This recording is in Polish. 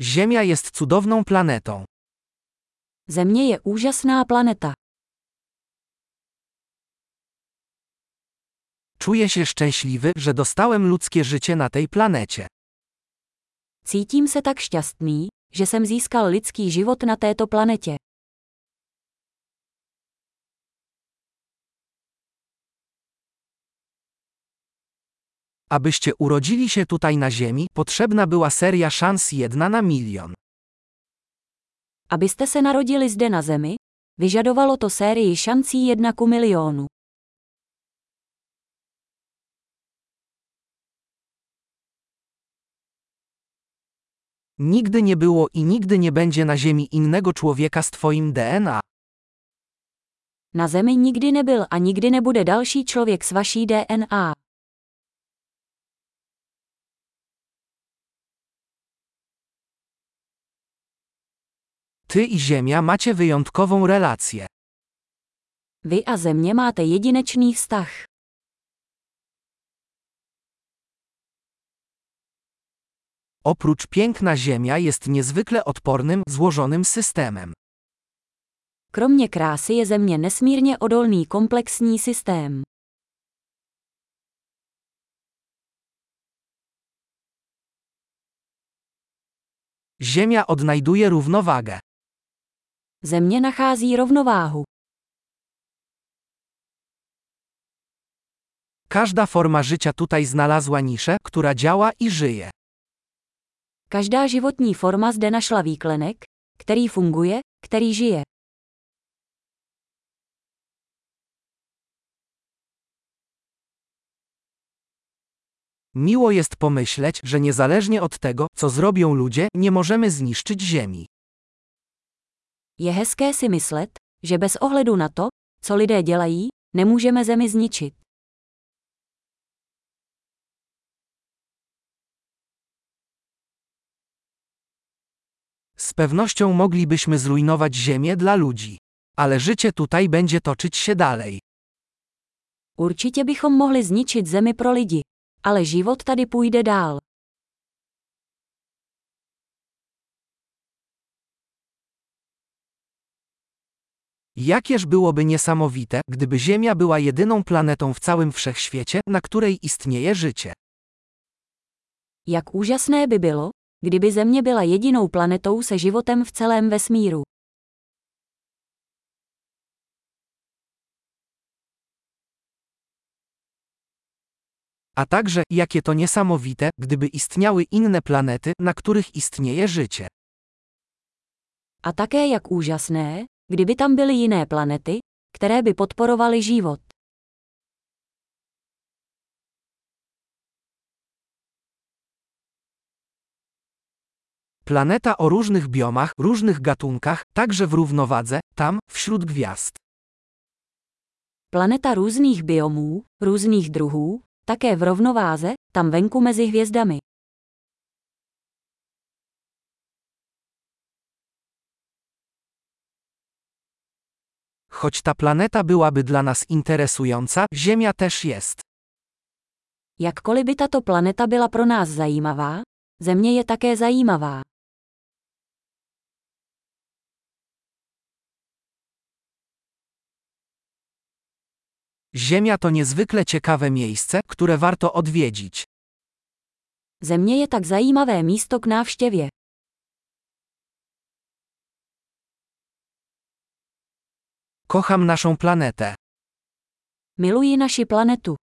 Ziemia jest cudowną planetą. Země je úžasná planeta. Czuję się szczęśliwy, że dostałem ludzkie życie na tej planecie. Cítím se tak šťastný, že jsem získal lidský život na této planetě. Abyście urodzili się tutaj na Ziemi, potrzebna była seria szans jedna na milion. Abyste se narodili zde na Zemi, vyžadovalo to sérii šancí jedna ku milionu. Nigdy nie było i nigdy nie będzie na Ziemi innego człowieka z Twoim DNA. Na Zemi nikdy nebyl a nikdy nebude další člověk s vaší DNA. Ty i Ziemia macie wyjątkową relację. Vy a Země máte jedinečný vztah. Oprócz piękna Ziemia jest niezwykle odpornym, złożonym systemem. Kromě krásy je Země nesmírně odolný komplexní systém. Ziemia odnajduje równowagę. Země nachází rovnováhu. Każda forma życia tutaj znalazła niszę, która działa i żyje. Každá životní forma zde našla výklenek, který funguje, který žije. Miło jest pomyśleć, że niezależnie od tego, co zrobią ludzie, nie możemy zniszczyć Ziemi. Je hezké si myslet, že bez ohledu na to, co lidé dělají, nemůžeme Zemi zničit. Z pewnością moglibyśmy zrujnować Ziemię dla ludzi. Ale życie tutaj będzie toczyć się dalej. Určitě bychom mohli zničit Zemi pro lidi. Ale život tady půjde dál. Jakież byłoby niesamowite, gdyby Ziemia była jedyną planetą w całym wszechświecie, na której istnieje życie. Jak úžasné by bylo, kdyby Země byla jedinou planetou se životem v celém vesmíru. A także, jakie to niesamowite, gdyby istniały inne planety, na których istnieje życie. A také jak úžasné, kdyby tam byly jiné planety, které by podporovaly život. Planeta o różnych biomach, różnych gatunkach, także w równowadze, tam, wśród gwiazd. Planeta různých biomů, různých druhů, také v rovnováze, tam venku mezi hvězdami. Choć ta planeta byłaby dla nas interesująca, Ziemia też jest. Jakkoliv by tato planeta byla pro nás zajímavá, Země je také zajímavá. Ziemia to niezwykle ciekawe miejsce, które warto odwiedzić. Země je tak zajímavé místo k návštěvě. Kocham naszą planetę. Miluji naši planetu.